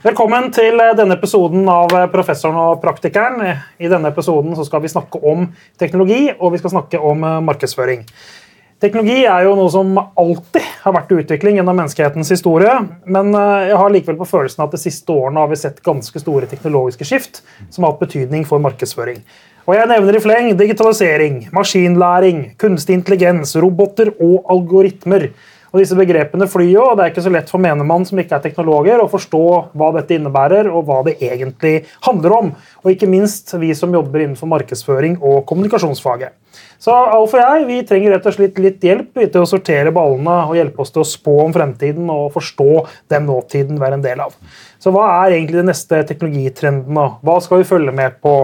Velkommen til eh, denne episoden av eh, Professoren og praktikeren. I denne episoden skal vi snakke om teknologi og vi skal snakke om eh, markedsføring. Teknologi er jo noe som alltid har vært i utvikling gjennom menneskehetens historie. Men jeg har likevel på følelsen at de siste årene har vi sett ganske store teknologiske skift som har hatt betydning for markedsføring. Og jeg nevner i fleng digitalisering, maskinlæring, kunstig intelligens, roboter og algoritmer. Og disse begrepene flyr jo, og Det er ikke så lett for menigmann som ikke er teknologer, å forstå hva dette innebærer og hva det egentlig handler om. Og ikke minst vi som jobber innenfor markedsføring og kommunikasjonsfaget. Så Alf og jeg vi trenger rett og slett litt hjelp til å sortere ballene og hjelpe oss til å spå om fremtiden og forstå den nåtiden vi er en del av. Så hva er egentlig de neste teknologitrendene? Hva skal vi følge med på?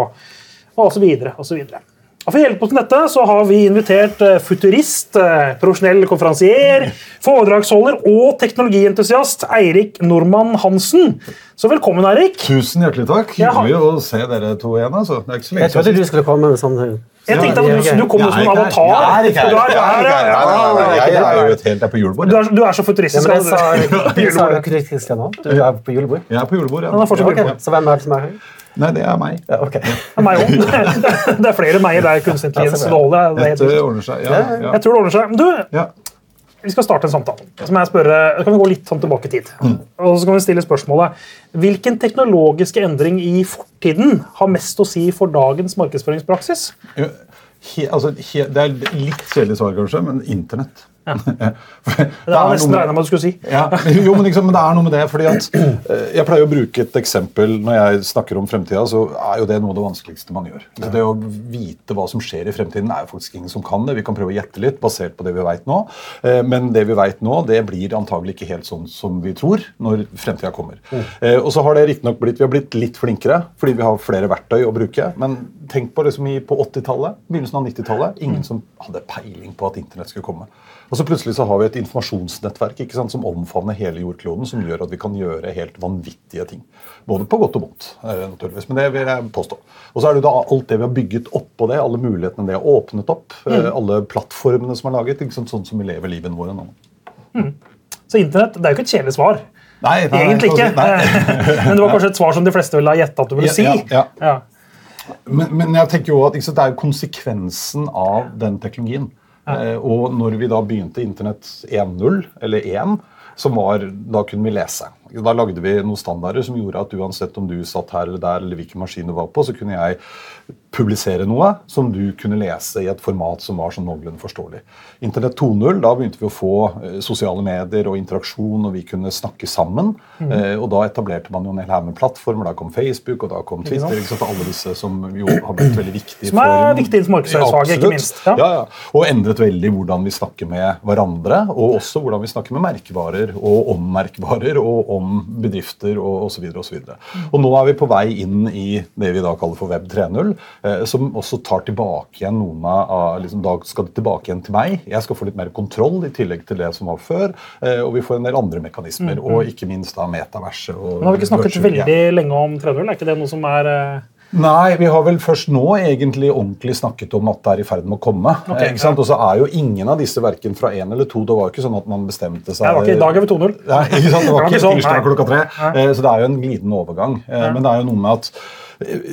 Og så videre, og så videre. Og For å hjelpe oss med dette så har vi invitert eh, futurist, eh, profesjonell konferansier, foredragsholder og teknologientusiast Eirik Normann Hansen. Så velkommen, Eirik. Tusen hjertelig takk. Hyggelig å se dere to igjen. altså. Det er ikke så lenge Jeg trodde du skulle komme med sånn jeg tenkte at du, du kom som en avatar. Jeg er. Jeg er jo et helt der på julebord. Du er, du er så futuristisk. Ja, men jeg sa, jeg sa. Du er på julebord. Jeg er på julebord, ja. Han er fortsatt Okay. Så hvem er det som er høy? Nei, det er meg. Ja, ok. Det er meg også. Det er flere meg. Det er meg. Ja, okay. Det er helt Dette riktig. ordner seg. Ja, ja. Jeg tror det ordner seg. Men Du, ja. vi skal starte en samtale. Så må jeg spørre, kan vi gå litt sånn tilbake i tid. Og så kan vi stille spørsmålet Hvilken teknologiske endring i fortiden har mest å si for dagens markedsføringspraksis? Jo, He, altså, he, det er litt kjedelig svar, kanskje, men internett. For Det var nesten regna med at du skulle si. Ja, jo, men, liksom, men det er noe med det. fordi at eh, Jeg pleier å bruke et eksempel når jeg snakker om fremtida. så er jo det noe av det vanskeligste man gjør. Så Det å vite hva som skjer i fremtiden, er jo faktisk ingen som kan det. Vi kan prøve å gjette litt basert på det vi vet nå. Eh, Men det vi vet nå, det blir antagelig ikke helt sånn som vi tror når fremtida kommer. Mm. Og så har det riktignok blitt Vi har blitt litt flinkere fordi vi har flere verktøy å bruke. Men tenk på liksom i, på 80-tallet, begynnelsen av 90-tallet. Ingen som hadde peiling på at internett skulle komme. Og så plutselig så har vi et informasjonsnettverk ikke sant, som omfavner hele jordkloden, som gjør at vi kan gjøre helt vanvittige ting. Både på godt og vondt, eh, naturligvis. Men det vil jeg påstå. Og så er det da alt det vi har bygget oppå det, alle mulighetene det har åpnet opp, mm. alle plattformene som er laget, ikke sant, sånn som vi lever livet våre nå. Så internett det er jo ikke et kjedelig svar. Nei, nei, Egentlig ikke. Men det var kanskje et svar som de fleste ville ha gjetta at du ville si. ja, ja. Ja. Men, men jeg tenker jo at sant, det er konsekvensen av den teknologien. Eh, og når vi da begynte Internett 1.0, eller 1, som var, da kunne vi lese. Da lagde vi noen standarder som gjorde at uansett om du satt her eller der, eller hvilken maskin du var på, så kunne jeg publisere noe som du kunne lese i et format som var sånn noenlunde forståelig. Internett 2.0, da begynte vi å få eh, sosiale medier og interaksjon, og vi kunne snakke sammen. Mm. Eh, og da etablerte man jo en hel haug med plattformer. Da kom Facebook, og da kom Twitter. Ikke sant? Alle disse som jo har blitt veldig viktige Som er for i markedsføringsfaget, ikke minst. Ja. Ja. Ja, Og endret veldig hvordan vi snakker med hverandre, og også hvordan vi snakker med merkevarer, og om merkevarer, og om bedrifter, og osv. Og, så videre. og nå er vi på vei inn i det vi da kaller for Web 3.0, eh, som også tar tilbake igjen noen av liksom, Da skal det tilbake igjen til meg. Jeg skal få litt mer kontroll i tillegg til det som var før. eh, Og vi får en del andre mekanismer, og ikke minst da metaverset. og Nå har vi ikke snakket virtual- ja. veldig lenge om 3.0. Er ikke det noe som er eh, Nei, vi har vel først nå egentlig ordentlig snakket om at det er i ferd med å komme. Ok, eh, ikke sant? Og så er jo ingen av disse verken fra én eller to. Det var jo ikke sånn at man bestemte seg ja, det var ikke, I dag er vi 2.0. Nei, ikke sant? Det var ikke ikke sånn, klokka tre. Eh, Så det er jo en glidende overgang. Eh, Men det er jo noe med at eh,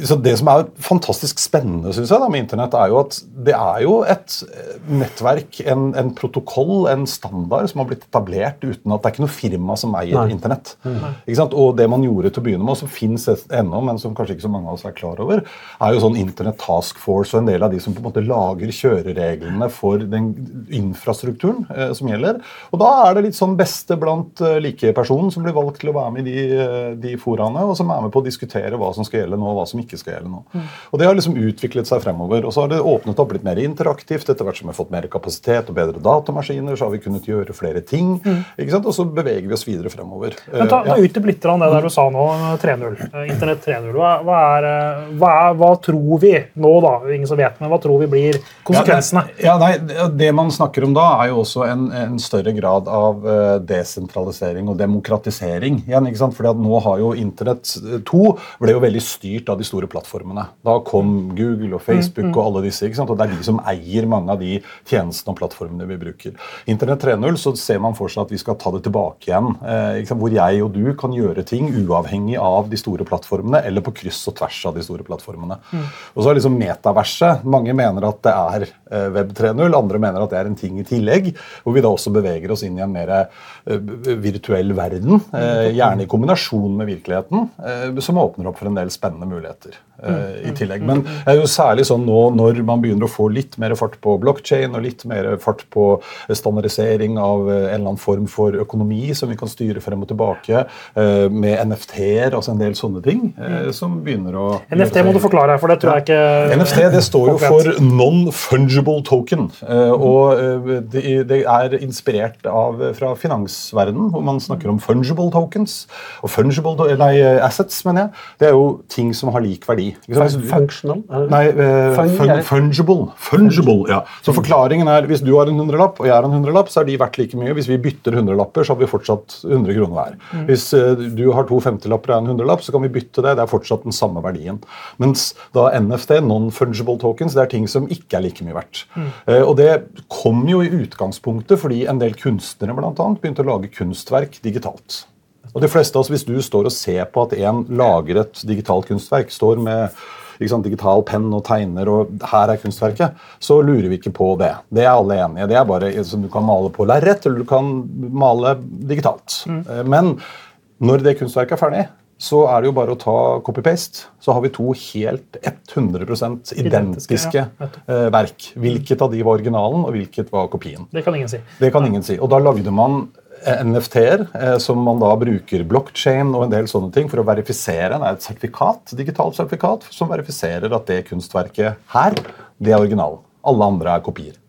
så Det som er fantastisk spennende synes jeg, da, med Internett, er jo at det er jo et eh, nettverk, en, en protokoll, en standard som har blitt etablert uten at det er ikke noe firma som eier Nei. Internett. Ikke sant? Og det man gjorde til å begynne med, og som fins ennå, men som kanskje ikke så mange av oss er klar over, er jo sånn Internett Task Force og en del av de som på en måte lager kjørereglene for den infrastrukturen eh, som gjelder. Og da er det litt sånn beste blant eh, like personen som blir valgt til å være med i de, eh, de foraene, og som er med på å diskutere hva som skal gjelde nå, og hva som ikke skal gjelde nå. Og det har liksom utviklet seg fremover. Og så har det åpnet opp litt mer interaktivt. Etter hvert som vi har fått mer kapasitet og bedre datamaskiner, så har vi kunnet gjøre flere ting. ikke sant? Og så beveger vi oss videre fremover. Men ta, Eh, ta ja. utdyp litt det der du sa nå, 3.0. eh, Internett 3.0. Hva, hva, er, eh, hva, hva tror vi nå, da? Ingen som vet, men hva tror vi blir konsekvensene? Ja, nei, det- Det man snakker om da, er jo også en, en større grad av desentralisering og demokratisering. igjen, ikke sant? Fordi at nå har jo Internett 2 ble jo veldig styrt styrt av de store plattformene. Da kom Google og Facebook og alle disse. ikke sant? Og det er de som eier mange av de tjenestene og plattformene vi bruker. Internett 3.0 så ser man for seg at vi skal ta det tilbake igjen. Eh? Hvor jeg og du kan gjøre ting uavhengig av de store plattformene eller på kryss og tvers av de store plattformene. Og så er liksom metaverset. Mange mener at det er eh, Web 3.0, andre mener at det er en ting i tillegg. Hvor vi da også beveger oss inn i en mer eh, virtuell verden. eh, Gjerne i kombinasjon med virkeligheten, som åpner opp for en del spennende muligheter. Eh, i tillegg. Men det er jo særlig sånn nå når man begynner å få litt mer fart på blockchain og litt mer fart på standardisering av eh, en eller annen form for økonomi som vi kan styre frem og tilbake, eh, med NFT-er, altså en del sånne ting, som begynner å NFT må du forklare, for det tror jeg ikke NFT det står jo for non-fungible token. og det, er inspirert av fra finansverdenen, hvor man snakker om fungible tokens. Og fungible nei, assets, mener jeg, det er jo ting som har lik verdi. Du- Functional? Nei, eh, Fung- fun, fungible. Fungible, ja. Så forklaringen er hvis du har en hundrelapp og jeg har en hundrelapp, så er de verdt like mye. Hvis vi bytter hundrelapper, så har vi fortsatt 100 kroner hver. Hvis eh, du har to femtilapper og en hundrelapp, så kan vi bytte det. Det er fortsatt den samme verdien. Mens da NFT, non-fungible tokens, det er ting som ikke er like mye verdt. Eh, og det kom jo i utgangspunktet fordi en del kunstnere blant annet, begynte å lage kunstverk digitalt. Og de fleste av oss, Hvis du står og ser på at en lager et digitalt kunstverk, står med sant, digital penn og tegner, og her er kunstverket, så lurer vi ikke på det. Det er alle enige. Det er bare som Du kan male på lerret, eller du kan male digitalt. Mm. Men når det kunstverket er ferdig, så er det jo bare å ta copy-paste. Så har vi to helt 100 identiske ja, eh, verk. Hvilket av de var originalen, og hvilket var kopien. Det kan ingen si. Det kan ingen si. Og da lagde man NFT-er, eh, som man da bruker blockchain og en del sånne ting for å verifisere. Det er et sertifikat, digitalt sertifikat som verifiserer at det kunstverket her, det er originalen. Alle andre er kopier.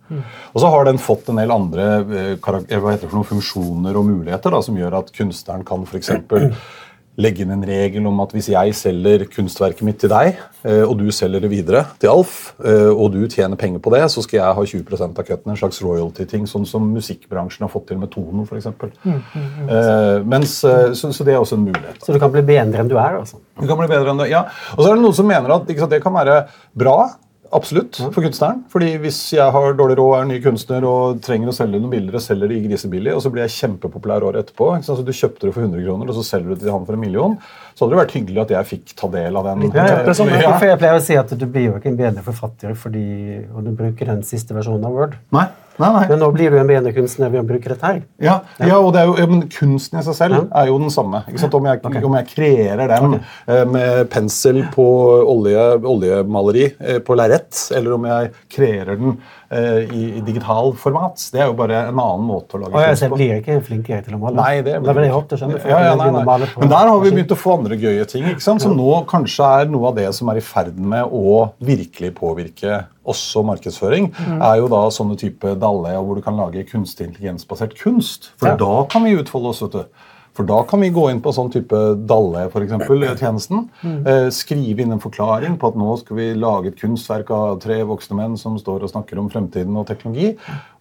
Og så har den fått en del andre eh, eh, funksjoner og muligheter da, som gjør at kunstneren kan f.eks. legge inn en regel om at hvis jeg selger kunstverket mitt til deg, eh, og du selger det videre til Alf, eh, og du tjener penger på det, så skal jeg ha 20 av cutten, en slags royalty-ting, sånn som musikkbransjen har fått til med Tono f.eks. Eh, mens, eh, så, så det er også en mulighet. Så du kan bli bedre enn du er? altså. Du kan bli bedre enn du, ja. Og så er det noen som mener at sant, det kan være bra. Absolutt, for kunstneren. Fordi Hvis jeg har dårlig råd, er ny kunstner og trenger å selge noen bilder, og selger de grisebillig, og så blir jeg kjempepopulær året etterpå ikke sant? så Du kjøpte det for 100 kroner, og så selger du det til han for en million. Så hadde det vært hyggelig at jeg fikk ta del av den. Ja, ja. sånn. For jeg pleier å si at du blir jo ikke en bedre forfatter fordi og du bruker den siste versjonen av Word. Nei, nei, nei. Men nå blir du en bedre kunstner ved å bruke dette her. Ja, ja, og det er jo, ja, men kunsten i seg selv er jo den samme. Ikke sant? Om, jeg, om jeg kreerer den okay. med pensel på olje, oljemaleri eh, på lerret, eller om jeg kreerer den eh, i, i digital format, det er jo bare en annen måte å lage jeg kunst ser, på. blir ikke flinkere til å male. Nei, det blir jeg hoppet, skjønner ja, ja, jeg nei, nei. Men der har vi begynt å få andre gøye ting, ikke som nå kanskje er noe av det som er i ferd med å virkelig påvirke også markedsføring, Mm. er jo da sånne type dalle hvor du kan lage kunstig intelligensbasert kunst. For Ja. da kan vi utfolde oss, vet du. For da kan vi gå inn på sånn type dalle, for eksempel, tjenesten. Mm. Eh, skrive inn en forklaring på at nå skal vi lage et kunstverk av tre voksne menn som står og snakker om fremtiden og teknologi.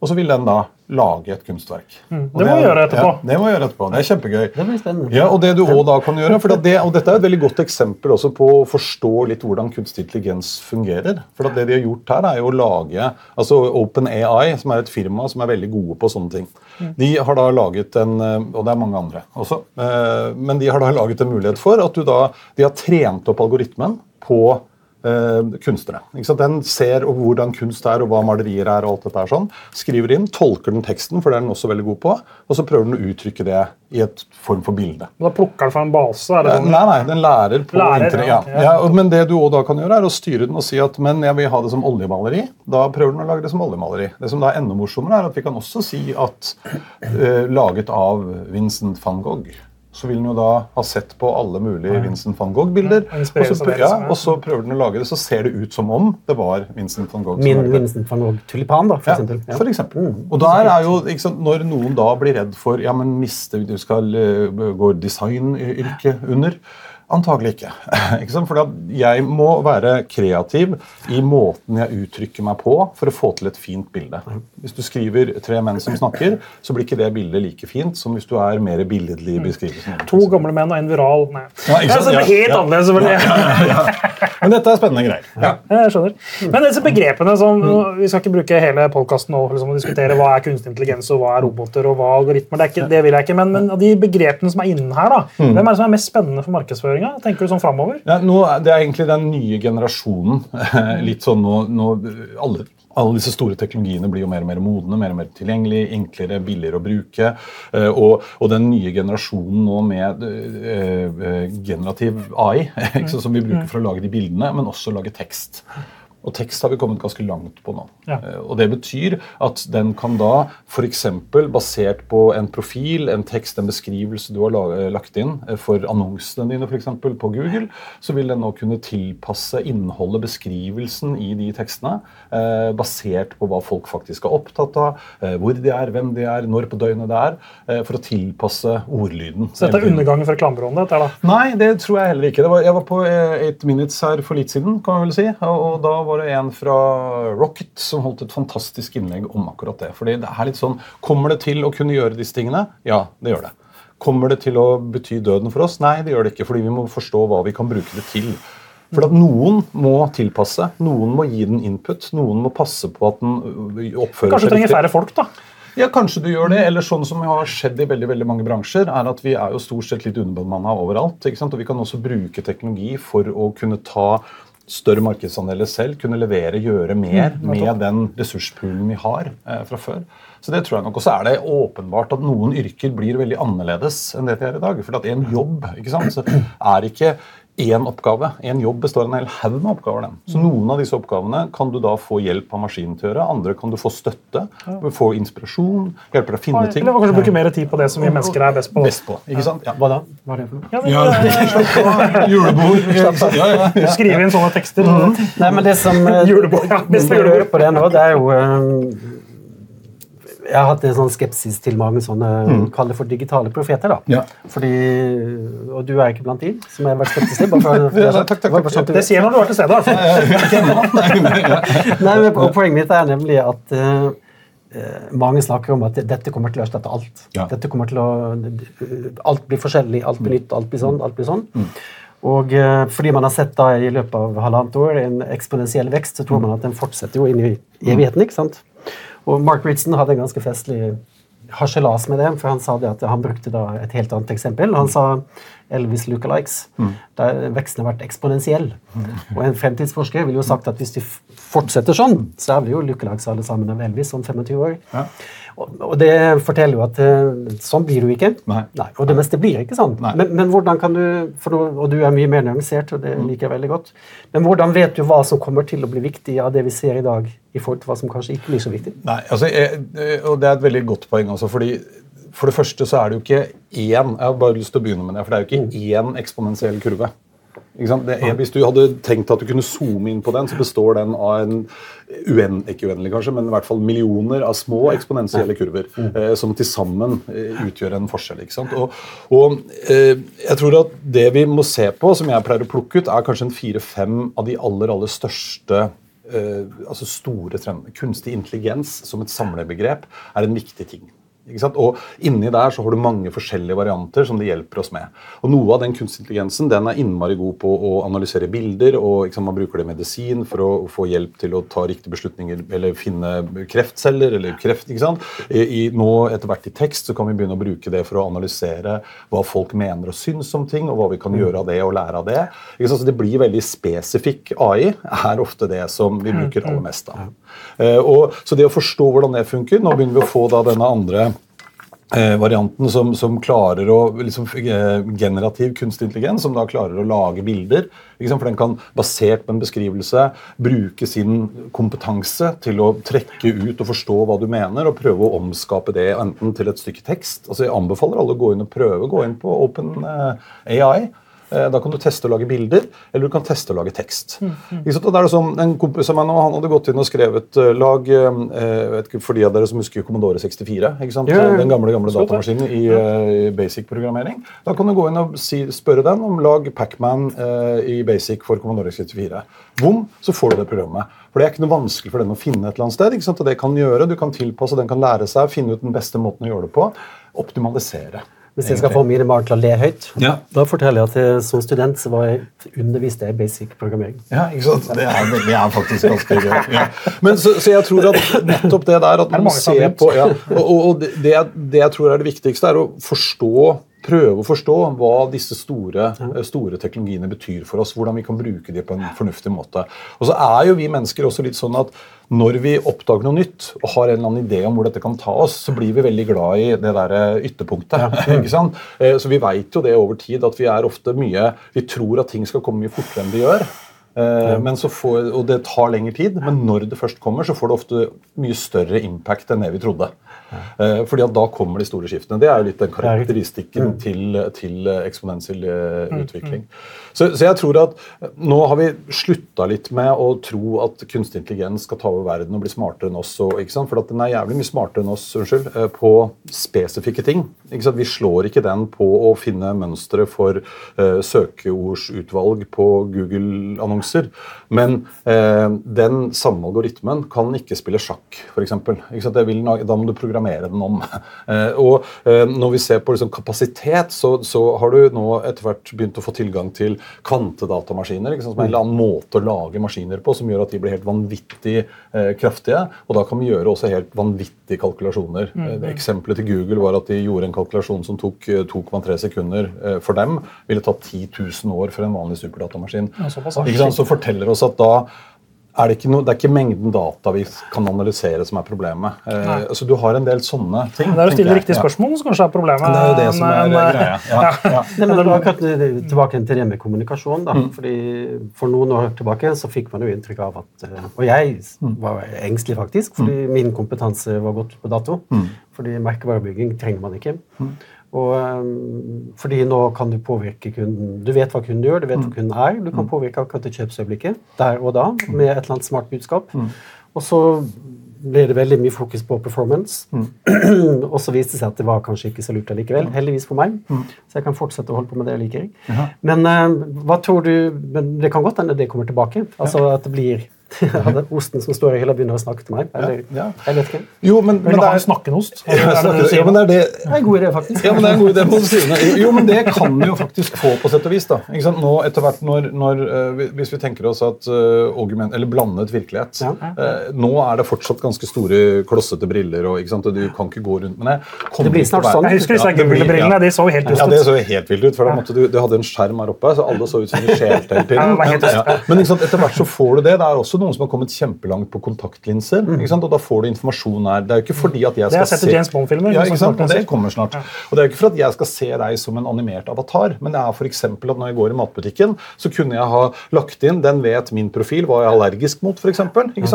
Og så vil den da lage et kunstverk. Mm. Det må vi gjøre etterpå. Ja, det må vi gjøre etterpå. Det er kjempegøy. Det blir spennende. Ja, og det du også da kan gjøre, for det, og Dette er et veldig godt eksempel også på å forstå litt hvordan kunstig intelligens fungerer. For Det de har gjort her, er jo å lage altså OpenAI, som er et firma som er veldig gode på sånne ting. De har da laget en Og det er mange andre også. eh, Men de har da laget en mulighet for at du da De har trent opp algoritmen på eh, kunstnere. Den ser hvordan kunst er, og hva malerier er. og alt dette er sånn. Skriver inn, tolker den teksten, for det er den også veldig god på, og så prøver den å uttrykke det i et form for bilde. Da plukker den fra en base. er det Eh, sånn? Nei, nei, den lærer på Lærer, internet. ja, Ja. ja. Men det du også da kan gjøre, er å styre den og si at men jeg vil ha det som oljemaleri. Da prøver den å lage det som oljemaleri. Det som da er enda morsommere, er at vi kan også si at uh, laget av Vincent van Gogh. Så vil den jo da ha sett på alle mulige Vincent van Gogh-bilder. Ja, og, så prøver den å lage det, så ser det ut som om det var Vincent van Gogh. Min. Vincent van Gogh tulipan, da, for Ja, eksempel. Ja. for eksempel. Og der er jo, sant, Når noen da blir redd for ja, men mister du skal eh, gå designyrket under Antagelig ikke. ikke at jeg må være kreativ i måten jeg uttrykker meg på for å få til et fint bilde. Hvis du skriver 'tre menn som snakker', så blir ikke det bildet like fint som hvis du er mer billedlig i beskrivelsen. To gamle menn og en viral. Nei. Ja, det er helt Ja, ja. annerledes, Ja, Men dette er spennende greier. Ja. Jeg skjønner. Men disse begrepene som, Vi skal ikke bruke hele podkasten liksom, og diskutere hva er kunstig intelligens og hva er roboter og hva er algoritmer. Det, er ikke, det vil jeg ikke, men, men de begrepene som er innen her, da, hvem er det som er mest spennende for markedsføringa? Tenker du sånn framover? Ja, det er egentlig den nye generasjonen. Litt sånn nå, nå alle, alle disse store teknologiene blir jo mer og mer modne, mer og mer tilgjengelig, enklere, billigere å bruke. Eh, Og, og den nye generasjonen nå med eh, eh, generativ AI, som vi bruker for å lage de bildene, men også lage tekst. Og tekst har vi kommet ganske langt på nå. Ja. Eh, Og Det betyr at den kan da f.eks. basert på en profil, en tekst, en beskrivelse du har lagt inn eh, for annonsene dine for eksempel, på Google, så vil den nå kunne tilpasse innholdet, beskrivelsen i de tekstene, eh, basert på hva folk faktisk er opptatt av, eh, hvor de er, hvem de er, når på døgnet det er, eh, for å tilpasse ordlyden. Så dette er undergangen for reklamebyråene? Nei, det tror jeg heller ikke. Det var, jeg var på eh, 8 Minutes her for litt siden, kan man vel si. Og da var det en fra Rocket som holdt et fantastisk innlegg om akkurat det. Fordi det er litt sånn, Kommer det til å kunne gjøre disse tingene? Ja, det gjør det. Kommer det til å bety døden for oss? Nei, det gjør det ikke. Fordi vi må forstå hva vi kan bruke det til. For at Noen må tilpasse, noen må gi den input, noen må passe på at den oppfører Kanskje du trenger færre folk, da? Ja, kanskje du gjør det, eller sånn som har skjedd i veldig veldig mange bransjer, er at vi er jo stort sett litt underbemanna overalt. ikke sant? Og vi kan også bruke teknologi for å kunne ta større markedsandeler selv, kunne levere, gjøre mer med den ressurspoolen vi har eh, fra før. Så det tror jeg nok. Og så er det åpenbart at noen yrker blir veldig annerledes enn det de er i dag. For at en jobb ikke sant, så er ikke én oppgave. En jobb består av en hel haug med oppgaver. den. Så noen av disse oppgavene kan du da få hjelp av maskinen til å gjøre. Andre kan du få støtte, få inspirasjon, hjelpe deg å finne ting. Eller kanskje bruke mer tid på det som vi mennesker er best på? Best på, ikke sant? Ja. Hva da? Hva er det for noe? Ja, men, Julebord. Ja, ja, ja. Skrive inn sånne tekster. Nei, men det som eh, Julebord, ja, beste julebord. hører på det nå, det er jo eh, Jeg har hatt en sånn skepsis til mange sånne Kall det for digitale profeter. da. Ja. Fordi, Og du er ikke blant de som har vært skeptisk til? Bare for, for, Ja, takk, takk, takk. Det sier når du er til stede. i hvert fall. Nei, men Poenget mitt er nemlig at eh, mange snakker om at dette kommer til å erstatte alt. Ja. Dette kommer til å, Alt blir forskjellig, alt blir nytt, alt blir sånn. alt blir sånn. Mm. Og uh, fordi man har sett da i løpet av halvannet år en eksponentiell vekst, så tror Mm. man at den fortsetter jo inn i evigheten. ikke sant? Og Mark Ritson hadde en ganske festlig harselas med det, for han sa det at han brukte da et helt annet eksempel. Han sa Elvis lookalikes, Mm. der veksten har vært eksponentiell. Og en fremtidsforsker ville jo sagt at hvis de fortsetter sånn, så er vi jo lookalikes alle sammen av Elvis om 25 år. Ja. Og, og det forteller jo at eh, sånn blir du ikke. Nei. og det meste blir ikke sånn. Men, men hvordan kan du, du, Og du er mye mer nyansert, og Mm. det liker jeg veldig godt. Men hvordan vet du hva som kommer til å bli viktig av det vi ser i dag, i forhold til hva som kanskje ikke blir så viktig? Nei, altså, jeg, og Det er et veldig godt poeng. Altså, fordi For det første så er det jo ikke én Jeg har bare lyst til å begynne med det, for det er jo ikke én eksponentiell kurve. Det er, hvis du hadde tenkt at du kunne zoome inn på den, så består den av en uen, ikke uendelig kanskje, men i hvert fall millioner av små eksponentielle kurver eh, som til sammen eh, utgjør en forskjell. ikke sant? Og, og eh, jeg tror at det vi må se på, som jeg pleier å plukke ut, er kanskje en fire-fem av de aller, aller største eh, altså store trender. Kunstig intelligens som et samlebegrep er en viktig ting. Og Inni der så har du mange forskjellige varianter som det hjelper oss med. Og Noe av den kunstig intelligensen den er innmari god på å analysere bilder. og sant, Man bruker det i medisin for å få hjelp til å ta riktige beslutninger eller finne kreftceller eller kreft. ikke sant? I, i, nå etter hvert i tekst så kan vi begynne å bruke det for å analysere hva folk mener og syns om ting, og hva vi kan gjøre av det og lære av det. Ikke sant? Så Det blir veldig spesifikk AI er ofte det som vi bruker aller mest av. Eh, og, så det å forstå hvordan det funker Nå begynner vi å få da denne andre eh, varianten som, som klarer å liksom, eh, Generativ kunstig intelligens, som da klarer å lage bilder. Liksom. For den kan, basert på en beskrivelse, bruke sin kompetanse til å trekke ut og forstå hva du mener, og prøve å omskape det enten til et stykke tekst. Altså Jeg anbefaler alle å gå inn og prøve. Gå inn på Open eh, AI. Eh, Da kan du teste å lage bilder, eller du kan teste å lage tekst. Mm, mm. Da er det sånn, En kompis av meg nå, han hadde gått inn og skrevet eh, lag eh, vet ikke, For de av dere som husker Commodore 64, ikke sant? Ja. den gamle gamle datamaskinen i eh, basic-programmering. Da kan du gå inn og si, spørre den om lag Pacman eh, i basic for Commodore 64. Bom, så får du det programmet. For Det er ikke noe vanskelig for den å finne et eller annet sted. ikke sant? Og det kan gjøre, Du kan tilpasse, den kan lære seg, finne ut den beste måten å gjøre det på. Optimalisere. Hvis jeg skal få mine barn til å le høyt, Ja. da forteller jeg at jeg, som student så var jeg undervist i basic programmering. Ja, ikke sant? Det er, det er faktisk ganske gøy. Ja. Men så, så jeg tror at nettopp det der at man ser på ja, og, og, det, det jeg tror er det viktigste, er å forstå prøve å forstå hva disse store, store teknologiene betyr for oss. Hvordan vi kan bruke dem på en fornuftig måte. Og så er jo vi mennesker også litt sånn at når vi oppdager noe nytt og har en eller annen idé om hvor dette kan ta oss, så blir vi veldig glad i det der eh, ytterpunktet. ikke sant? Eh, Så vi veit jo det over tid at vi er ofte mye Vi tror at ting skal komme mye fortere enn de gjør. Eh, Men så får, og det tar lengre tid, men når det først kommer, så får det ofte mye større impact enn det vi trodde. Ja. Fordi at da kommer de store skiftene. Det er jo litt den karakteristikken til, til eh, eksponentiell utvikling. utvikling. Så, så jeg tror at nå har vi slutta litt med å tro at kunstig intelligens skal ta over verden og bli smartere enn oss. Og? For den er jævlig mye smartere enn oss unnskyld, eh, på spesifikke ting. Vi slår ikke den på å finne mønstre for uh, søkeordsutvalg på Google-annonser. said, Men eh, den samme algoritmen kan ikke spille sjakk, f.eks. Da må du programmere den om. Eh, og eh, når vi ser på liksom, kapasitet, så, så har du nå etter hvert begynt å få tilgang til kvantedatamaskiner. Som er en eller annen måte å lage maskiner på som gjør at de blir helt vanvittig eh, kraftige. Og da kan vi gjøre også helt vanvittige kalkulasjoner. Eh, det Eksempelet til Google var at de gjorde en kalkulasjon som tok eh, 2,3 sekunder eh, for dem. Ville tatt 10 000 år for en vanlig superdatamaskin. Ja, så. Så forteller oss at da er det, ikke noe, det er ikke mengden data vi kan analysere som er problemet. Eh, så du har en del sånne ting. Men det er å stille riktige Ja. spørsmål som kanskje er problemet. Det er jo det som er Men, eh, greia. Ja, ja. Nei, men akkurat Tilbake til det med kommunikasjon. da, fordi For noen år tilbake så fikk man jo inntrykk av at eh, Og jeg var engstelig, faktisk, fordi min kompetanse var gått på dato. Fordi merkevarebygging trenger man ikke. Og eh, fordi nå kan du påvirke kunden. Du vet hva kunden gjør, du vet hva kunden er. Du kan påvirke akkurat det kjøpsøyeblikket der og da med et eller annet smart budskap. Og så ble det veldig mye fokus på performance. og så viste det seg at det var kanskje ikke så lurt allikevel. Heldigvis for meg. Så jeg kan fortsette å holde på med det jeg liker. Men uh, hva tror du Men det kan godt hende det kommer tilbake. Altså at det blir at det er osten som står i hylla, begynner å snakke til meg. Eller, Ja. Jeg vet ikke. Jo, men, men det en er snakkenost? Ja, Er det ja, men er det Det er en god idé, faktisk. ja, men det er en god idé på sidene. Jo, men det kan vi jo faktisk få på sett og vis. da. Ikke sant? Nå etter hvert når, når eh, Hvis vi tenker oss at uh, eller blandet virkelighet Ja. eh, Nå er det fortsatt ganske store, klossete briller, og ikke sant? og du kan ikke gå rundt med det. Det blir snart sånn. Jeg husker disse gullbrillene. ja. De så jo helt Ja, det ut. så helt vilt ut. for da måtte du, du hadde en skjerm her oppe, så alle så ut som Ja, dust. Ja. Men ikke sant, etter hvert så får du det. Det er også noen som har kommet kjempelangt på kontaktlinser. sant, Og da får du informasjon her. Det er jo ikke fordi at jeg Det har skal jeg sett i James Bond-filmer, Ja? Og det kommer. snart. snart. Og det er jo ikke for at jeg skal se deg som en animert avatar, men det er for eksempel at når jeg går i matbutikken, så kunne jeg ha lagt inn Den vet min profil, hva jeg er allergisk mot, f.eks.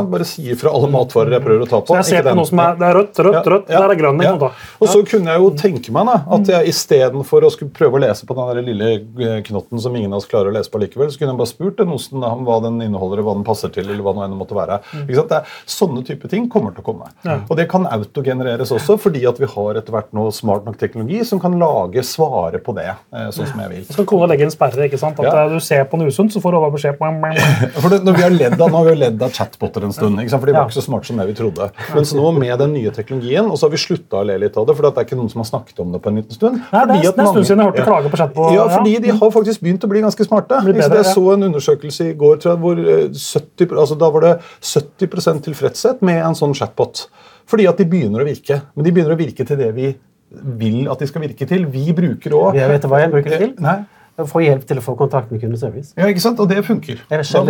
Bare sier fra alle matvarer jeg prøver å ta på. Så jeg ser på noe som er, det er rødt, rødt, rødt, der er grønn. Ja. Og så kunne jeg jo tenke meg da, at jeg istedenfor å skulle prøve å lese på den der lille eh, knotten som ingen av oss klarer å lese på likevel, så kunne jeg bare spurt den osten da, om hva den inneholder, hva den passer til, eller hva det enn måtte være. Ikke sant? Det er, sånne type ting kommer til å komme. Og det kan autogenereres også, fordi at vi har etter hvert noe smart nok teknologi som kan lage svare på det, eh, sånn som jeg vil. Så kona legge en sperre. ikke sant? At Ja. eh, du ser på noe usunt, så får du bare beskjed For det, når vi har ledd av, nå har vi ledd av chatboter en stund, ikke sant? for de var ikke så smarte som det vi trodde. Mens nå med den nye teknologien, og så har vi slutta å le litt av det, for det er ikke noen som har snakket om det på en liten stund. Nei, det er- Fordi det er en stund siden jeg hørte Ja. klage på chatbot. Ja, Ja. fordi de har faktisk begynt å bli ganske smarte. Bedre, jeg så en undersøkelse i går tror jeg, hvor eh, 70, altså da var det 70% tilfredshet med en sånn chatbot. Fordi at de begynner å virke. Men de begynner å virke til det vi vil at de skal virke til. Vi bruker òg Vet du hva jeg bruker det til. Nei. Få hjelp til å få kontakt med kundeservice. Ja, ikke sant? Og det funker.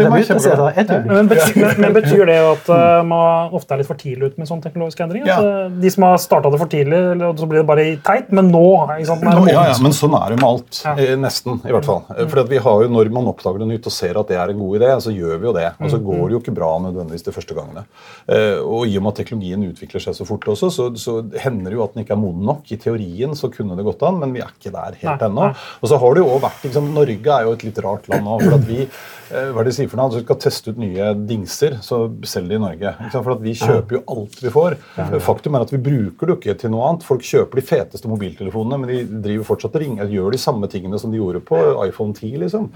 Øyeblikk. Men betyr, men, betyr det at uh, man ofte er litt for tidlig ute med sånne teknologiske endringer? Ja. At, eh, de som har starta det for tidlig, eller så blir det bare teit, men nå ikke sant, nå ja, ja, men sånn er det med alt. Ja. Eh, Nesten, i hvert fall. Mm. Fordi at vi har jo, Når man oppdager det nytt og ser at det er en god idé, så gjør vi jo det. Og så går det jo ikke bra nødvendigvis de første gangene. Eh, Og i og med at teknologien utvikler seg så fort også, så, så hender det jo at den ikke er moden nok. I teorien så kunne det gått an, men vi er ikke der helt ennå. Og så har det jo også vært vært liksom, Norge er jo et litt rart land nå. for at vi eh, hva er det de sier for noe? Altså, vi skal teste ut nye dingser, så selger de i Norge. For at Vi kjøper jo alt vi får. Faktum er at vi bruker det ikke til noe annet. Folk kjøper de feteste mobiltelefonene, men de driver fortsatt og ringer, gjør de samme tingene som de gjorde på iPhone 10. liksom.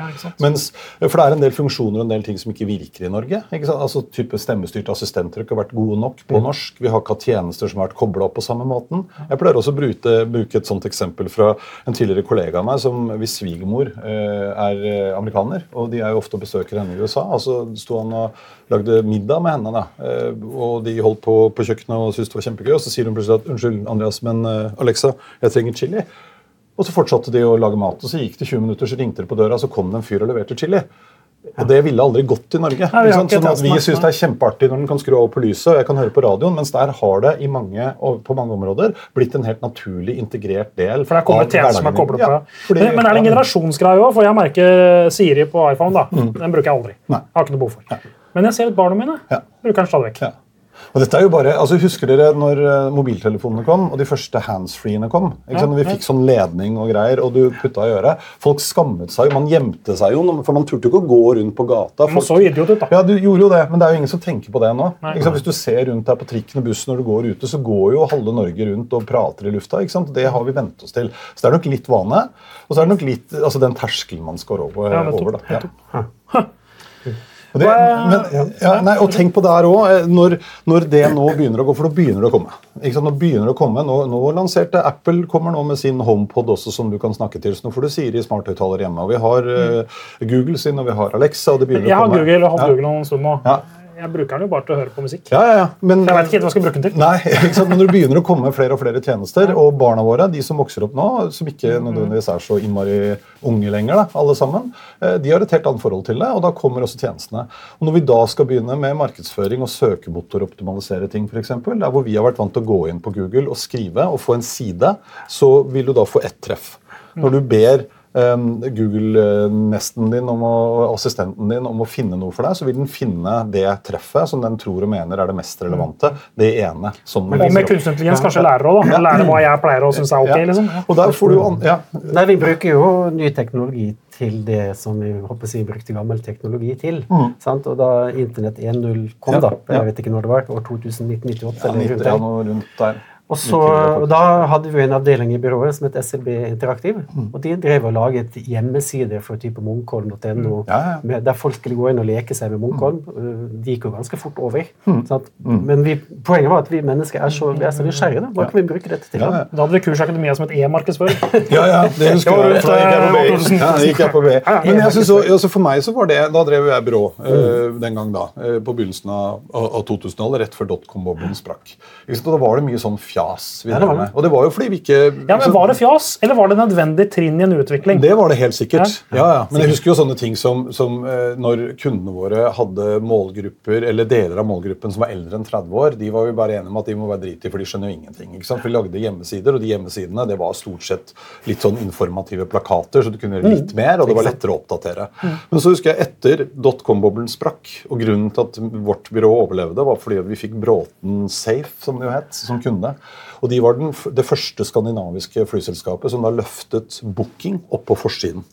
Mens, for det er en del funksjoner og en del ting som ikke virker i Norge. ikke sant? Altså type Stemmestyrte assistenter har ikke vært gode nok på norsk. Vi har ikke hatt tjenester som har vært kobla opp på samme måten. Jeg pleier også å bruke, bruke et sånt eksempel fra en tidligere kollega av meg, som hvis svigermor eh, er eh, amerikaner, og de er jo ofte og besøker henne i USA, og så sto han og lagde middag med henne, da, eh, og de holdt på på kjøkkenet og syntes det var kjempegøy, og så sier hun plutselig at unnskyld, Andreas, men Alexa, jeg trenger chili. Og så fortsatte de å lage mat, og så gikk det 20 minutter, så ringte det på døra, så kom det en fyr og leverte chili. Og det ville aldri gått i Norge. Nei, vi? Sånn at Vi syns det er kjempeartig når den kan skru av på lyset, og jeg kan høre på radioen, mens der har det i mange, på mange områder blitt en helt naturlig integrert del For det er kommet tjenester som er koblet på. Ja, fordi- men, men er det en generasjonsgreie òg? For jeg merker Siri på iPhone. da. Den bruker jeg aldri. Mm. Nei. Jeg har ikke noe behov for. Men jeg ser at barna mine Ja. bruker den stadig vekk. Ja. Og dette er jo bare, altså Husker dere når eh, mobiltelefonene kom, og de første handsfreene kom? ikke sant? Når vi fikk sånn ledning og greier, og du putta i øret. Folk skammet seg jo, man gjemte seg jo, for man turte jo ikke å gå rundt på gata. Man Folk- så idiot ut, da. Ja, du gjorde jo det, men det er jo ingen som tenker på det nå. Ikke sant? Hvis du ser rundt deg på trikken og bussen når du går ute, så går jo halve Norge rundt og prater i lufta. ikke sant? Det har vi vent oss til. Så det er nok litt vane. Og så er det nok litt altså den terskelen man skal over. Ja, nettopp, over da. Ja. Det, men, ja, nei, og tenk på det her òg, når, når det nå begynner å gå, for nå begynner det å komme. Ikke sant? Nå begynner det å komme, nå, nå lanserte Apple kommer nå med sin HomePod også, som du kan snakke til. Så nå får du Siri smarthøyttaler hjemme. Og vi har uh, Google sin, og vi har Alexa. og det begynner Jeg å har komme. Google og hatt ja. Google noen stund nå. Ja. Jeg bruker den jo bare til å høre på musikk. Ja, ja, ja. Men, Jeg vet ikke hva jeg skal bruke den til. Nei, men når det begynner å komme flere og flere tjenester, og barna våre, de som vokser opp nå, som ikke nødvendigvis er så innmari unge lenger, da, alle sammen, eh, de har et helt annet forhold til det, og da kommer også tjenestene. Og Når vi da skal begynne med markedsføring og søkemotoroptimalisere ting, eksempel, der hvor vi har vært vant til å gå inn på Google og skrive og få en side, så vil du da få ett treff. Når du ber Google-nesten din om å, assistenten din om å finne noe for deg, så vil den finne det treffet som den tror og mener er det mest relevante. Det ene. som den Og med kunstig intelligens kanskje lærer òg, da. Lærer hva jeg pleier å synes er ok. Ja. liksom. Og der får du jo an ja. Nei, vi bruker jo ny teknologi til det som vi håper vi brukte gammel teknologi til. Sant? Og da Internett 1.0 kom, Mm. Ja, da, jeg vet ikke når det var, år 2098 ja, eller 90, rundt ja, der. Og, så, da hadde vi en avdeling i byrået som het SLB Interaktiv. Mm. Og de drev og laget hjemmesider for type munkholm.no, Ja, ja. der folk skulle gå inn og leke seg med Munkholm. Uh, De gikk jo ganske fort over. Mm. Sant? Men vi, poenget var at vi mennesker er så, vi er så nysgjerrige. Hva kan vi bruke dette til? Ja, da? ja. Da hadde vi kursakademia som et e-markedsføring. Ja, ja, det husker jeg. da gikk jeg på eh, BI. 2000. Ja, da gikk jeg på BI. Men jeg synes, også, for meg så var det, da drev jeg byrå eh, den gang da, eh, på begynnelsen av, av 2000-tallet, rett før dotcom-boblen sprakk. Da var det mye sånn fjas. Vi Ja, det var med. Og det var jo fordi vi ikke Ja, men Var det fjas, eller var det nødvendig trinn i en utvikling? Det var det helt sikkert. Ja. Ja, ja. Men jeg husker jo sånne ting som, som eh, når kundene våre hadde målgrupper, eller deler av målgruppen som var eldre enn 30 år, de var jo bare enige om at de må være driti, for de skjønner jo ingenting. ikke sant? Vi lagde hjemmesider, og de hjemmesidene det var stort sett litt sånn informative plakater, så du kunne gjøre litt mer, og det var lettere å oppdatere. Men så husker jeg etter dotcom-boblen sprakk, og grunnen til at vårt byrå overlevde, var fordi vi fikk Bråten Safe, som det jo het, som kunde. Og de var den, det første skandinaviske flyselskapet som da løftet booking opp på forsiden.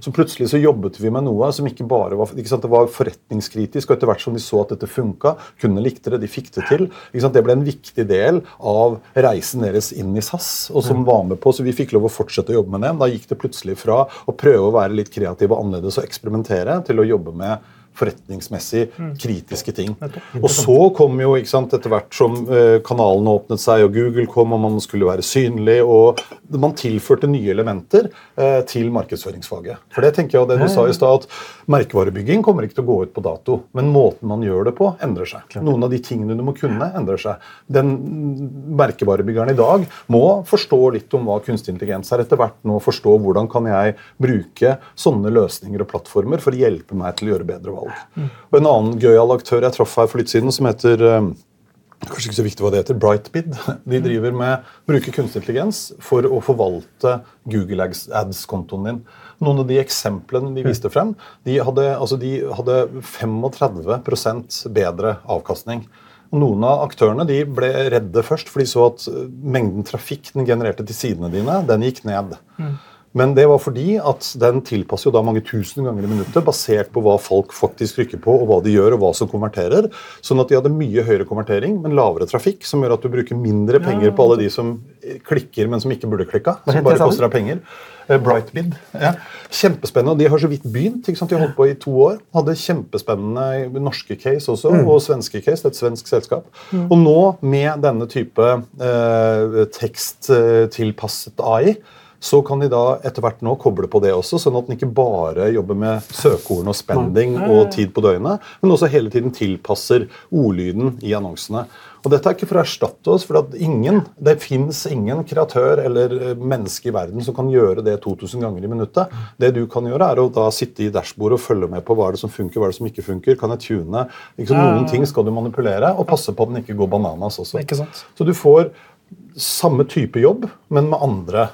Så plutselig så jobbet vi med noe som ikke bare var ikke sant, det var forretningskritisk. Og etter hvert som de så at dette funka, kundene likte det, de fikk det til. Ikke sant, det ble en viktig del av reisen deres inn i SAS, og som var med på, så vi fikk lov å fortsette å jobbe med dem. Da gikk det plutselig fra å prøve å være litt kreativ og annerledes og eksperimentere, til å jobbe med forretningsmessig kritiske ting. Og så kom jo, ikke sant, etter hvert som eh, kanalene åpnet seg, og Google kom, og man skulle være synlig, og man tilførte nye elementer eh, til markedsføringsfaget. For det tenker jeg, og det du sa i stad, at merkevarebygging kommer ikke til å gå ut på dato, men måten man gjør det på, endrer seg. Noen av de tingene du må kunne, endrer seg. Den mm, merkevarebyggeren i dag må forstå litt om hva kunstig intelligens er, etter hvert nå forstå hvordan kan jeg bruke sånne løsninger og plattformer for å hjelpe meg til å gjøre bedre valg. Og En annen gøyal aktør jeg traff her for litt siden, som heter eh, Kanskje ikke så viktig hva det heter. Brightbid. De driver med bruker kunstig intelligens for å forvalte Google Ads- Ads-kontoen din. Noen av de eksemplene de viste frem, de hadde, altså de hadde 35% bedre avkastning. Noen av aktørene de ble redde først, for de så at eh, mengden trafikk den genererte til sidene dine, den gikk ned. Men det var fordi at den tilpasser jo da mange tusen ganger i minuttet basert på hva folk faktisk trykker på, og hva de gjør, og hva som konverterer. Sånn at de hadde mye høyere konvertering, men lavere trafikk, som gjør at du bruker mindre penger på alle de som klikker, men som ikke burde klikka. Som bare koster deg penger. Eh, Brightbid. Ja. Kjempespennende. og De har så vidt begynt. ikke sant? De har holdt på i to år. Hadde kjempespennende norske case også, Mm. og svenske case. Det er et svensk selskap. Og nå, med denne type eh, teksttilpasset AI, så kan de da etter hvert nå koble på det også, sånn at den ikke bare jobber med søkeord og spending og tid på døgnet, men også hele tiden tilpasser ordlyden i annonsene. Og dette er ikke for å erstatte oss, for at ingen, det fins ingen kreatør eller eh, menneske i verden som kan gjøre det 2000 ganger i minuttet. Det du kan gjøre, er å da sitte i dashbordet og følge med på hva er det som funker, hva er det som ikke funker. Kan jeg tune? Liksom, noen ting skal du manipulere, og passe på at den ikke går bananas også. Så du får samme type jobb, men med andre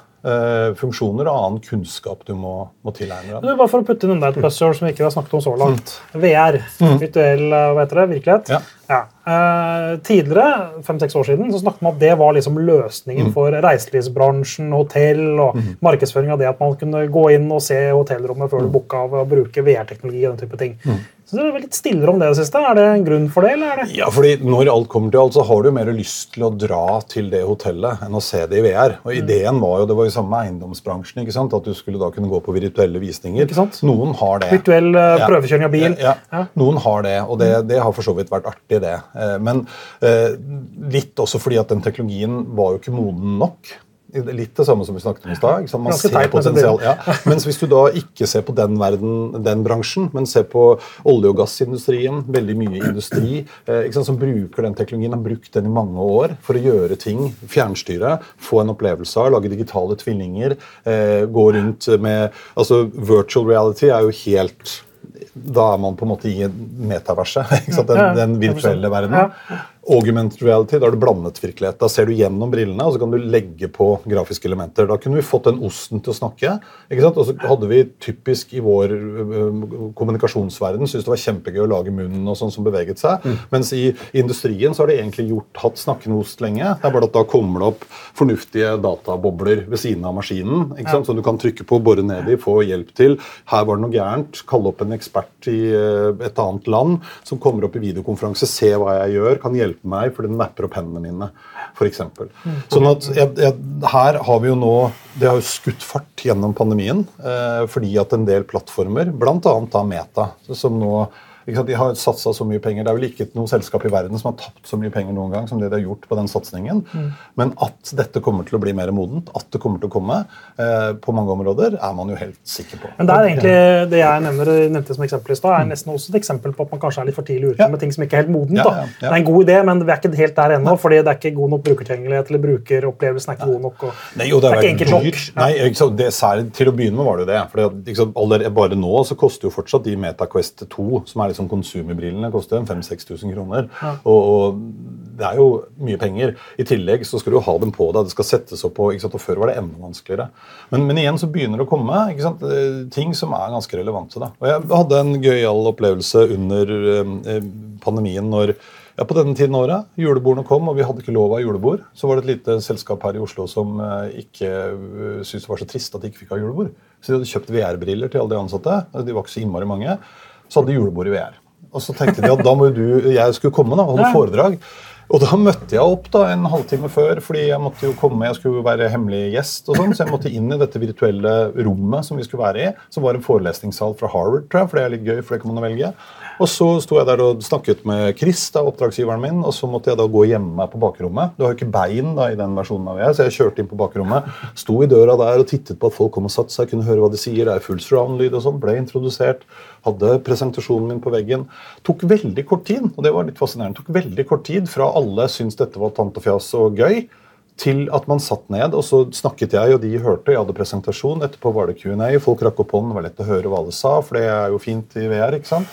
funksjoner og annen kunnskap du må, må tilegne deg. bare for å putte inn enda et buzzword som vi ikke har snakket om så langt. VR. Virtuell eh, hva heter det, virkelighet. Ja. Eh, tidligere, fem-seks år siden, så snakket man at det var liksom løsningen for reiselivsbransjen, hotell og markedsføring av det at man kunne gå inn og se hotellrommet før du booka av og bruke VR-teknologi og den type ting. Så det er litt stillere om det det siste. Er det en grunn for det, eller er det Ja, fordi Når alt kommer til alt, så har du jo mer lyst til å dra til det hotellet enn å se det i VR. Og Ideen var jo det var jo samme eiendomsbransjen, ikke sant? at du skulle da kunne gå på virtuelle visninger. Ikke sant? Noen har det. virtuell uh, prøvekjøring av bil? Ja, Ja. Noen har det, og det, det har for så vidt vært artig, det. Eh, Men uh, litt også fordi at den teknologien var jo ikke moden nok. Litt det samme som vi snakket om i stad. Man ser teit, men potensial. Ja. Mens hvis du da ikke ser på den verden, den bransjen, men ser på olje- og gassindustrien, veldig mye industri eh, sant, som bruker den teknologien, har brukt den i mange år for å gjøre ting, fjernstyre, få en opplevelse av, lage digitale tvillinger, eh, gå rundt med altså Virtual reality er jo helt da er man på en måte i metaverset. Den, den virtuelle verdenen. Augmented reality, da er det blandet virkelighet. Da ser du gjennom brillene og så kan du legge på grafiske elementer. Da kunne vi fått den osten til å snakke. ikke sant? Og så hadde vi typisk i vår ø, kommunikasjonsverden syntes det var kjempegøy å lage munnen og sånn som beveget seg. Mens i industrien så har de egentlig gjort, hatt snakkende ost lenge. Det er bare at da kommer det opp fornuftige databobler ved siden av maskinen. ikke sant? Som du kan trykke på, bore ned i, få hjelp til. Her var det noe gærent. Kalle opp en ekspert i ø, et annet land som kommer opp i videokonferanse, se hva jeg gjør, kan hjelpe meg, for den mapper opp hendene mine, f.eks. Sånn at jeg, jeg, her har vi jo nå Det har jo skutt fart gjennom pandemien eh, fordi at en del plattformer, bl.a. Meta, som nå De har satsa så mye penger. Det er vel ikke noe selskap i verden som har tapt så mye penger noen gang som det de har gjort på den satsingen. Men at dette kommer til å bli mer modent, at det kommer til å komme eh, på mange områder, er man jo helt sikker på. Men det er egentlig det jeg nevner, nevnte som eksempel i stad, er nesten også et eksempel på at man kanskje er litt for tidlig ute Ja. med ting som ikke er helt modent. Ja, ja. Det er en god idé, men vi er ikke helt der ennå, fordi det er ikke god nok brukertilgjengelighet eller brukeropplevelsen er ikke god nok. Og Nei, jo, det er, det er ikke enkelt nok. Nei, ikke det, særlig, til å begynne med var det jo det. Fordi ikke bare nå så koster jo fortsatt de MetaQuest 2, som er liksom konsumerbrillene, koster en 5000-6000 kroner. Og, og det er jo mye penger. I tillegg så skal du ha dem på deg. Det skal settes opp på, ikke sant, og Før var det enda vanskeligere. Men, men igjen så begynner det å komme ikke sant, eh, ting som er ganske relevante. da. Og Jeg hadde en gøyal opplevelse under eh, pandemien når ja, På denne tiden av året, julebordene kom, og vi hadde ikke lov av julebord. Så var det et lite selskap her i Oslo som eh, ikke syntes det var så trist at de ikke fikk ha julebord. Så de hadde kjøpt VR-briller til alle de ansatte. De var ikke så innmari mange. Så hadde de julebord i VR. Og så tenkte de at da må jo du, jeg skulle komme da, og holde foredrag. Og da møtte jeg opp da en halvtime før, fordi jeg måtte jo komme, jeg skulle jo være hemmelig gjest. og sånn, Så jeg måtte inn i dette virtuelle rommet som vi skulle være i. Som var en forelesningssal fra Harvard, tror jeg, for det er litt gøy. for det kan man velge. Og så sto jeg der og snakket med Chris, da, oppdragsgiveren min, og så måtte jeg da gå meg på bakrommet. Du har jo ikke bein da i den versjonen av jeg, så jeg kjørte inn på bakrommet. Sto i døra der og tittet på at folk kom og satte seg, kunne høre hva de sier. Det er full surround-lyd og sånn. Ble introdusert. Hadde presentasjonen min på veggen. Tok veldig kort tid, og det var litt fascinerende. Tok veldig kort tid fra alle syntes dette var tant og fjas og gøy, til at man satt ned, og så snakket jeg, og de hørte. Jeg hadde presentasjon. Etterpå var det Q&A. Folk rakk opp hånden. Det var lett å høre hva alle sa, for det er jo fint i VR. ikke sant?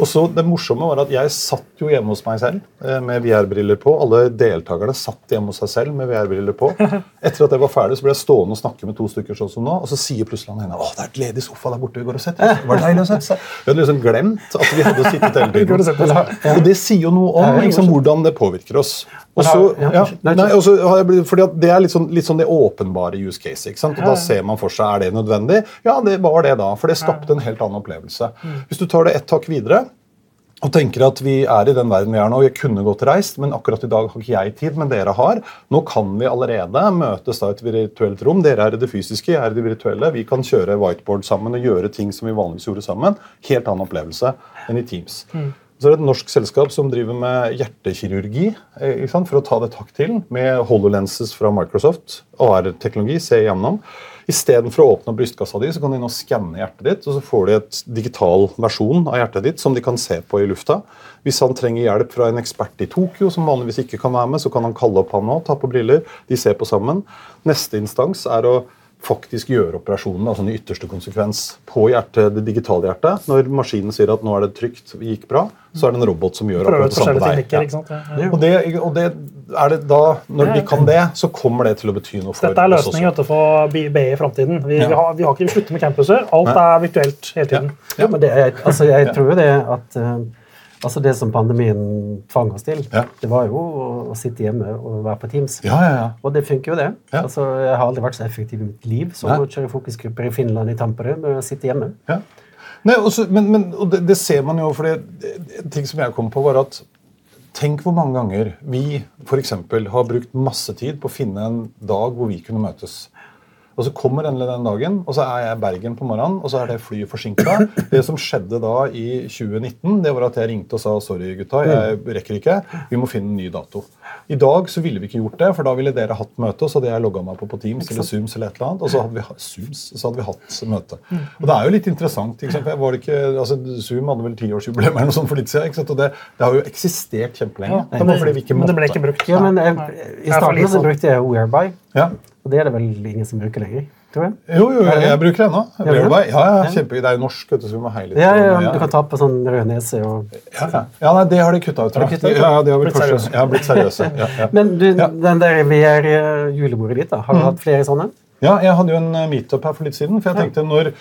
Og så Det morsomme var at jeg satt jo hjemme hos meg selv eh, med VR-briller på. Alle deltakerne satt hjemme hos seg selv med VR-briller på. Etter at jeg var ferdig, så ble jeg stående og snakke med to stykker sånn som nå, og så sier plutselig han ene å, det er et ledig sofa der borte vi går og setter oss. Var det deilig å sette seg? Vi hadde liksom glemt at vi hadde sittet hele tiden. Og det sier jo noe om liksom, hvordan det påvirker oss. Og så, ja. Nei, nei, og så har jeg blitt, fordi Det er litt sånn, litt sånn det åpenbare use case. ikke sant? Og Da ser man for seg er det nødvendig. Ja, det var det da, for det skapte en helt annen opplevelse. Hvis du tar det ett hakk videre og tenker at vi er i den verden vi er nå. Jeg kunne godt reist, men akkurat i dag har ikke jeg tid, men dere har. Nå kan vi allerede møtes da i et virtuelt rom. Dere er i det fysiske, jeg er i det virtuelle. Vi kan kjøre whiteboard sammen og gjøre ting som vi vanligvis gjorde sammen. Helt annen opplevelse enn i Teams. Så er det et norsk selskap som driver med hjertekirurgi eh, for å ta det takk til, med HoloLenses fra Microsoft, AR-teknologi, se igjennom. Istedenfor å åpne brystkassa di, så kan de nå skanne hjertet ditt, og så får de et digital versjon av hjertet ditt som de kan se på i lufta. Hvis han trenger hjelp fra en ekspert i Tokyo, som vanligvis ikke kan være med, så kan han kalle opp han nå, ta på briller, de ser på sammen. Neste instans er å faktisk gjøre operasjonen, altså den ytterste konsekvens, på hjertet, det digitale hjertet. Når maskinen sier at nå er det trygt, gikk bra, så er det en robot som gjør akkurat det samme på deg. Ja, ja. Og, det, og det er det da, når vi kan det, så kommer det til å bety noe for oss. Dette er løsningen du, for B- BI i framtiden. Vi, Ja. vi, har, vi har ikke vi slutter med campuser. Alt er virtuelt hele tiden. Ja, men det er, altså, jeg tror jo det at eh, altså det som pandemien tvang oss til, Ja. det var jo å, å sitte hjemme og være på Teams. Ja, ja, ja. Og det funker jo, det. Altså, jeg har aldri vært så effektiv i mitt liv som å kjøre fokusgrupper i Finland i Tampere med å sitte hjemme. Ja. Nei, også, men men og det, det ser man jo, for en ting som jeg kom på, var at Tenk hvor mange ganger vi for eksempel, har brukt masse tid på å finne en dag hvor vi kunne møtes. Og så kommer endelig den dagen, og så er jeg i Bergen på morgenen, og så er det flyet forsinka. Det som skjedde da i 2019, det var at jeg ringte og sa sorry, gutta, jeg rekker ikke. Vi må finne en ny dato. I dag så ville vi ikke gjort det, for da ville dere hatt møte, og så hadde jeg logga meg på på Teams eller Zooms eller et eller annet, og så hadde vi, Zooms, så hadde vi hatt møte. Og det er jo litt interessant. ikke sant? for Var det ikke, altså Zoom hadde vel tiårsjubileum eller noe sånt for litt siden, ikke sant? og det, det har jo eksistert kjempelenge. Ja, det det, men det ble ikke brukt. Ja, men jeg, I Det er starten så brukte jeg Whereby, Ja. Og det er det vel ingen som bruker lenger. tror jeg. Jo, jo, jeg, jeg bruker det ennå. Ja. Ja, kjempe, Det er norsk, vet du, så vi må heie litt. Ja, ja, ja, Du kan ta på sånn rød nese og ja, ja. ja, nei, det har de kutta ut. Har de kuttet ut? Ja, de har Blitt seriøse. ja, blitt seriøse. Ja, ja. Men du, den der VR-julebordet ditt, da, har du hatt flere sånne? Ja, jeg hadde jo en eh, meetup her for litt siden. For jeg tenkte når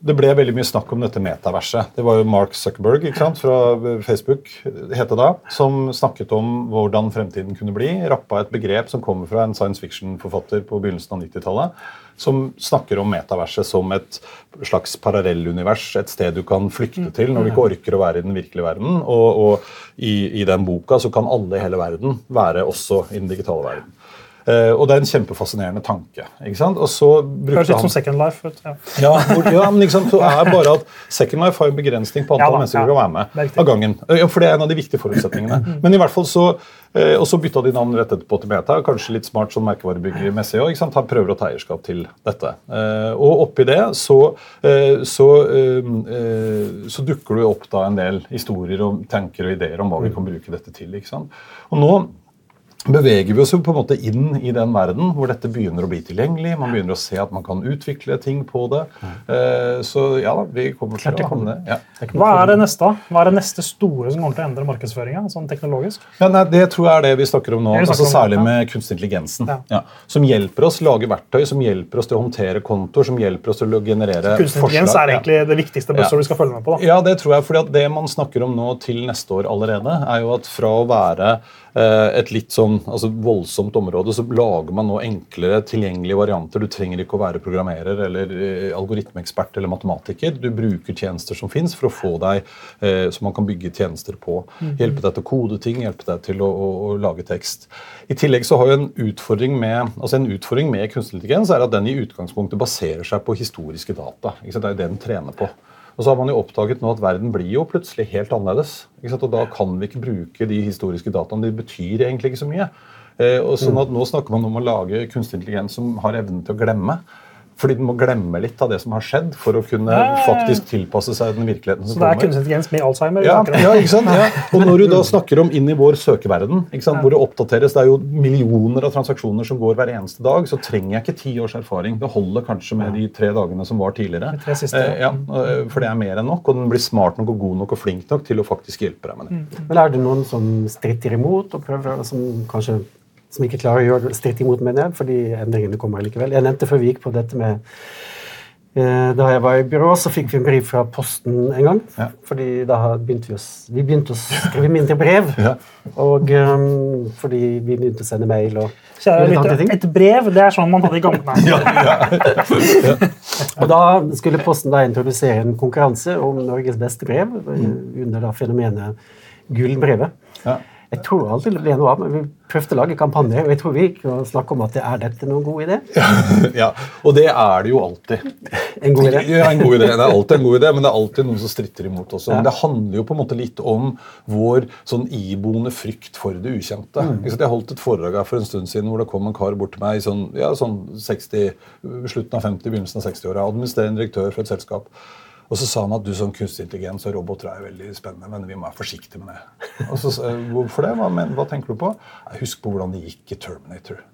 det ble veldig mye snakk om dette metaverset. Det var jo Mark Zuckerberg ikke sant, fra Facebook het det da, som snakket om hvordan fremtiden kunne bli. Rappa et begrep som kommer fra en science fiction-forfatter på begynnelsen av 90-tallet. Som snakker om metaverset som et slags parallellunivers. Et sted du kan flykte til når du ikke orker å være i den virkelige verden. Og, og i, i den boka så kan alle i hele verden være også i den digitale verden. Eh, og det er en kjempefascinerende tanke. ikke sant? Og så brukte Høres litt som Second Life. ut. Ja. Ja, ja, men ikke sant, så er bare at Second Life har en begrensning på antall Ja da, mennesker som kan være med av gangen. Ja, for det er en av de viktige forutsetningene. Men i hvert fall så, eh, Og så bytta de navn rett etterpå til Meta. Kanskje litt smart sånn merkevarebyggermessig òg. Han prøver å ta eierskap til dette. Eh, Og oppi det så, eh, så, eh, eh, så dukker det opp da en del historier og tanker og ideer om hva vi kan bruke dette til. ikke sant? Og nå beveger vi oss jo på en måte inn i den verden hvor dette begynner å bli tilgjengelig. Man begynner å se at man kan utvikle ting på det. Eh, så ja vi kommer til å havne ja. Hva er det neste? Hva er det neste store som kommer til å endre markedsføringa? Sånn teknologisk? Ja, nei, Det tror jeg er det vi snakker om nå. Snakker altså om, Særlig ja. med kunstig intelligensen. Som hjelper oss lage verktøy, som hjelper oss til å håndtere kontoer, som hjelper oss til å generere Kunstig intelligens forslag. er egentlig det viktigste buzzordet vi skal følge med på. da. Ja, det tror jeg. fordi Det man snakker om nå til neste år allerede, er jo at fra å være et litt sånn altså voldsomt område, så lager man nå enklere tilgjengelige varianter. Du trenger ikke å være programmerer eller eh, algoritmeekspert eller matematiker. Du bruker tjenester som fins for å få deg eh, som man kan bygge tjenester på. Hjelpe deg til å kode ting, hjelpe deg til å, å, å lage tekst. I tillegg så har jo en utfordring med altså en utfordring med kunstig intelligens er at den i utgangspunktet baserer seg på historiske data. Det er det den trener på. Og så har man jo oppdaget nå at verden blir jo plutselig helt annerledes. Og da kan vi ikke bruke de historiske dataene. De betyr egentlig ikke så mye. Eh, og sånn at Nå snakker man om å lage kunstig intelligens som har evnen til å glemme. Fordi den må glemme litt av det som har skjedd, for å kunne faktisk tilpasse seg den virkeligheten som kommer. Så det er kunstig intelligens med Alzheimer? Ja, ja, ikke sant? Ja. Og når du da snakker om inn i vår søkeverden, ikke sant? hvor det oppdateres, det er jo millioner av transaksjoner som går hver eneste dag, så trenger jeg ikke ti års erfaring. Det holder kanskje med de tre dagene som var tidligere. De tre siste, Eh, ja, eh, for det er mer enn nok, og den blir smart nok og god nok og flink nok til å faktisk hjelpe deg med det. Men er det noen som stritter imot, og prøver, som kanskje som ikke klarer å gjøre stritt stritte imot, mener jeg, fordi endringene kommer likevel? Jeg nevnte før vi gikk på dette med eh, Da jeg var i byrå, så fikk vi en brev fra Posten en gang. Ja. fordi da begynte vi, å, vi begynte å skrive mindre brev. Ja. Og um, fordi vi begynte å sende mail og litt et brev det er sånn man hadde i gamle dager. Og da skulle Posten da introdusere en konkurranse om Norges beste brev mm. under da fenomenet Gullbrevet. Ja. Jeg tror aldri det ble noe av, men vi prøvde å lage kampanje, og jeg tror vi gikk og snakket om at det er dette noen god idé? ja, Og det er det jo alltid. En god idé? Ja, en god idé. Det er alltid en god idé, men det er alltid noen som stritter imot også. Men det handler jo på en måte litt om vår sånn iboende frykt for det ukjente. Mm. Jeg holdt et foredrag her for en stund siden hvor det kom en kar bort til meg i sånn, ja, sånn 60, slutten av 50, begynnelsen av 60-åra. Administrerende direktør for et selskap. Og så sa han at du som kunstig intelligens og roboter er veldig spennende, men vi må være forsiktige med det. Og så sa jeg, Hvorfor det? Hva, men, hva tenker du på? Jeg Husk på hvordan det gikk i Terminator.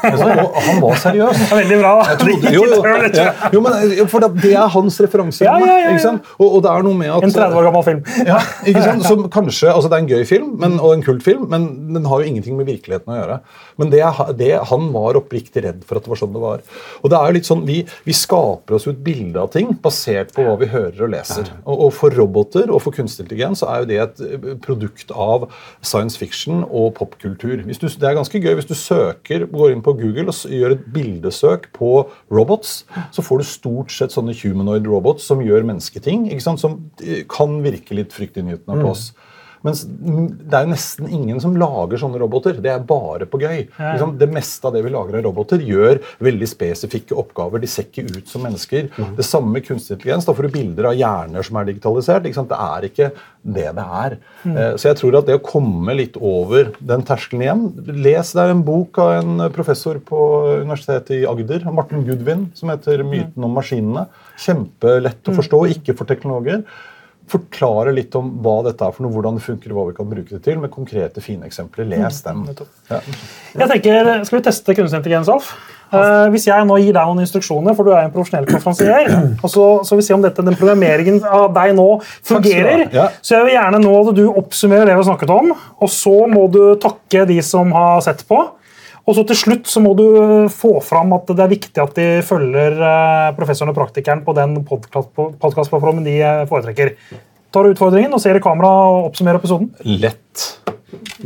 Altså, han var seriøs. Er veldig bra. da. Trodde, jo, ja, jo, men eh, for det, er hans referanse. Ja, ja. Og, og det er noe med at En 30 år gammel film. Som kanskje, altså Det er en gøy film men, og en kult film, men den har jo ingenting med virkeligheten å gjøre. Men det, det, han var oppriktig redd for at det var sånn det var. Og det er jo litt sånn, Vi, vi skaper oss jo et bilde av ting basert på hva vi hører og leser. Og, og For roboter og for kunstig intelligens så er jo det et eh, produkt av science fiction og popkultur. Du- Det er ganske gøy hvis du søker, går inn på Google og gjør et bildesøk på robots, så får du stort sett sånne humanoid robots som gjør mennesketing, ikke sant? som eh, kan virke litt fryktinngytende på oss. Mens mm, det er jo nesten ingen som lager sånne roboter. Det er bare på gøy. Liksom, det meste av det vi lager av roboter, gjør veldig spesifikke oppgaver. De ser ikke ut som mennesker. Det samme med kunstig intelligens. Da får du bilder av hjerner som er digitalisert. Ikke sant? Det er ikke det det er. Eh, Så jeg tror at det å komme litt over den terskelen igjen Les, det er en bok av en professor på Universitetet i Agder, Martin Goodwin, som heter 'Myten om maskinene'. Kjempelett å forstå, ikke for teknologer forklare litt om hva dette er for noe, hvordan det funker, og hva vi kan bruke det til, med konkrete, fine eksempler. Les dem. Ja. Jeg tenker, Skal vi teste kunstig intelligens, Alf? Eh, hvis jeg nå gir deg noen instruksjoner, for du er en profesjonell konferansier, og så, så vi se om dette, den programmeringen av deg nå fungerer. Ja. så jeg vil gjerne nå at du oppsummerer det vi har snakket om, og så må du takke de som har sett på. Og så til slutt så må du få fram at det er viktig at de følger eh, professoren og praktikeren på den podkastplattformen de eh, foretrekker. Tar du utfordringen og ser i kamera og oppsummerer episoden? Lett.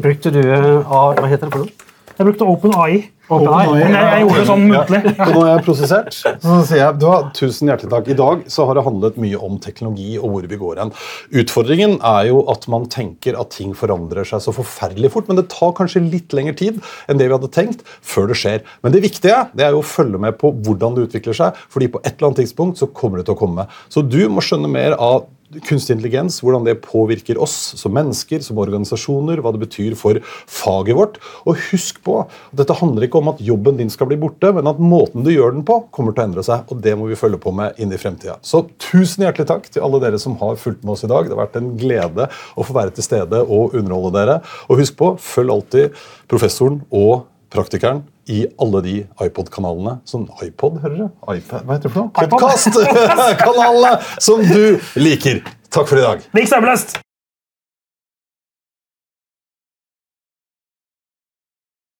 Brukte du eh, A, Hva heter det for noe? Jeg brukte OpenAI. Men jeg, jeg gjorde det sånn muntlig. Nå har jeg prosessert. Så sier jeg, du har, Tusen hjertelig takk. I dag så har det handlet mye om teknologi og hvor vi går hen. Utfordringen er jo at man tenker at ting forandrer seg så forferdelig fort. Men det tar kanskje litt lengre tid enn det vi hadde tenkt før det skjer. Men det viktige det er jo å følge med på hvordan det utvikler seg, fordi på et eller annet tidspunkt så kommer det til å komme. Så du må skjønne mer av kunstig intelligens, hvordan det påvirker oss som mennesker, som organisasjoner, hva det betyr for faget vårt. Og husk på at dette handler ikke om at jobben din skal bli borte, men at måten du gjør den på, kommer til å endre seg. Og det må vi følge på med inn i fremtida. Så tusen hjertelig takk til alle dere som har fulgt med oss i dag. Det har vært en glede å få være til stede og underholde dere. Og husk på, følg alltid professoren og praktikeren i alle de iPod-kanalene Sånn iPod, hører du? iPad, hva heter det for noe? Podkast-kanalene som du liker. Takk for i dag. Lik stemmeløst!